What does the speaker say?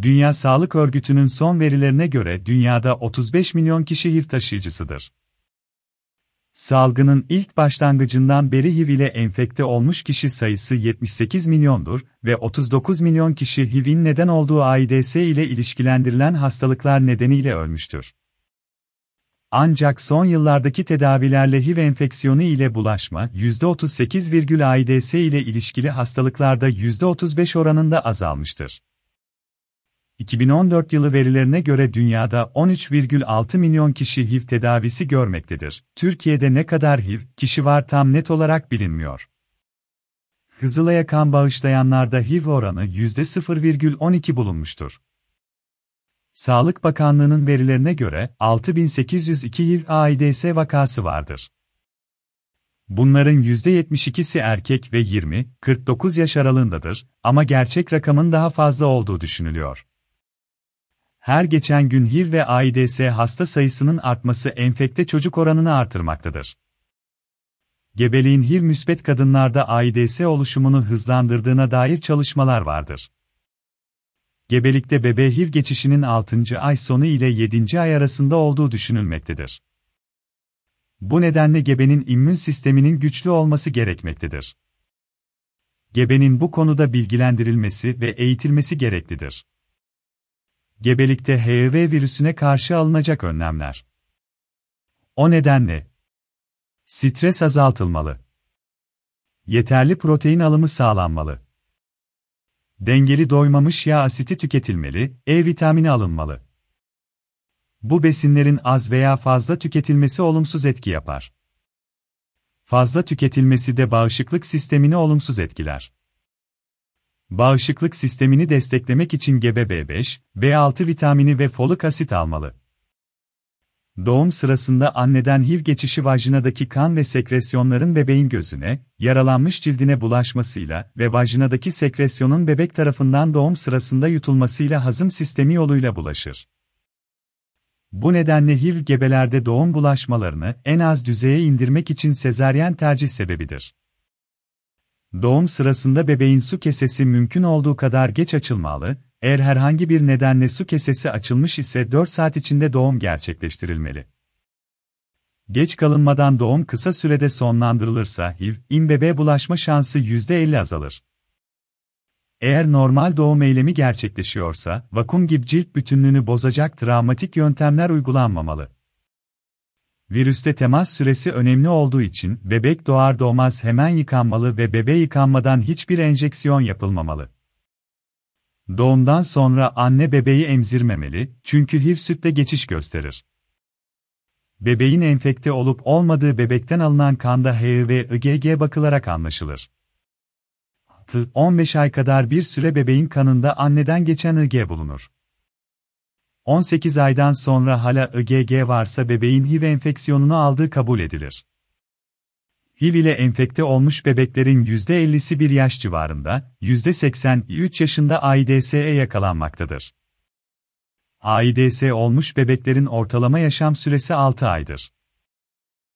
Dünya Sağlık Örgütü'nün son verilerine göre dünyada 35 milyon kişi HIV taşıyıcısıdır. Salgının ilk başlangıcından beri HIV ile enfekte olmuş kişi sayısı 78 milyondur ve 39 milyon kişi HIV'in neden olduğu AIDS ile ilişkilendirilen hastalıklar nedeniyle ölmüştür. Ancak son yıllardaki tedavilerle HIV enfeksiyonu ile bulaşma %38, AIDS ile ilişkili hastalıklarda %35 oranında azalmıştır. 2014 yılı verilerine göre dünyada 13,6 milyon kişi HIV tedavisi görmektedir. Türkiye'de ne kadar HIV kişi var tam net olarak bilinmiyor. Hızılaya kan bağışlayanlarda HIV oranı %0,12 bulunmuştur. Sağlık Bakanlığı'nın verilerine göre 6802 HIV AIDS vakası vardır. Bunların %72'si erkek ve 20-49 yaş aralığındadır ama gerçek rakamın daha fazla olduğu düşünülüyor. Her geçen gün HIV ve AIDS hasta sayısının artması enfekte çocuk oranını artırmaktadır. Gebeliğin HIV müspet kadınlarda AIDS oluşumunu hızlandırdığına dair çalışmalar vardır. Gebelikte bebe HIV geçişinin 6. ay sonu ile 7. ay arasında olduğu düşünülmektedir. Bu nedenle gebenin immün sisteminin güçlü olması gerekmektedir. Gebenin bu konuda bilgilendirilmesi ve eğitilmesi gereklidir. Gebelikte HIV virüsüne karşı alınacak önlemler. O nedenle stres azaltılmalı. Yeterli protein alımı sağlanmalı. Dengeli doymamış yağ asiti tüketilmeli, E vitamini alınmalı. Bu besinlerin az veya fazla tüketilmesi olumsuz etki yapar. Fazla tüketilmesi de bağışıklık sistemini olumsuz etkiler. Bağışıklık sistemini desteklemek için gebe B5, B6 vitamini ve folik asit almalı. Doğum sırasında anneden HIV geçişi vajinadaki kan ve sekresyonların bebeğin gözüne, yaralanmış cildine bulaşmasıyla ve vajinadaki sekresyonun bebek tarafından doğum sırasında yutulmasıyla hazım sistemi yoluyla bulaşır. Bu nedenle HIV gebelerde doğum bulaşmalarını en az düzeye indirmek için sezaryen tercih sebebidir. Doğum sırasında bebeğin su kesesi mümkün olduğu kadar geç açılmalı, eğer herhangi bir nedenle su kesesi açılmış ise 4 saat içinde doğum gerçekleştirilmeli. Geç kalınmadan doğum kısa sürede sonlandırılırsa HIV, in bebeğe bulaşma şansı %50 azalır. Eğer normal doğum eylemi gerçekleşiyorsa, vakum gibi cilt bütünlüğünü bozacak travmatik yöntemler uygulanmamalı. Virüste temas süresi önemli olduğu için bebek doğar doğmaz hemen yıkanmalı ve bebeğe yıkanmadan hiçbir enjeksiyon yapılmamalı. Doğumdan sonra anne bebeği emzirmemeli çünkü HIV sütte geçiş gösterir. Bebeğin enfekte olup olmadığı bebekten alınan kanda HIV ve IgG bakılarak anlaşılır. 15 ay kadar bir süre bebeğin kanında anneden geçen IG bulunur. 18 aydan sonra hala IgG varsa bebeğin HIV enfeksiyonunu aldığı kabul edilir. HIV ile enfekte olmuş bebeklerin %50'si bir yaş civarında, %83 yaşında AIDS'e yakalanmaktadır. AIDS olmuş bebeklerin ortalama yaşam süresi 6 aydır.